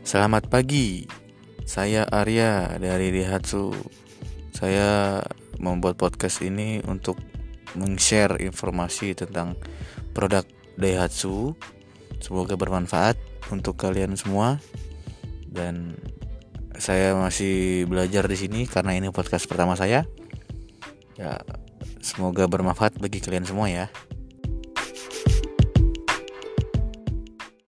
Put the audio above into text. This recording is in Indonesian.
Selamat pagi, saya Arya dari Daihatsu. Saya membuat podcast ini untuk meng-share informasi tentang produk Daihatsu. Semoga bermanfaat untuk kalian semua. Dan saya masih belajar di sini karena ini podcast pertama saya. Ya, semoga bermanfaat bagi kalian semua ya.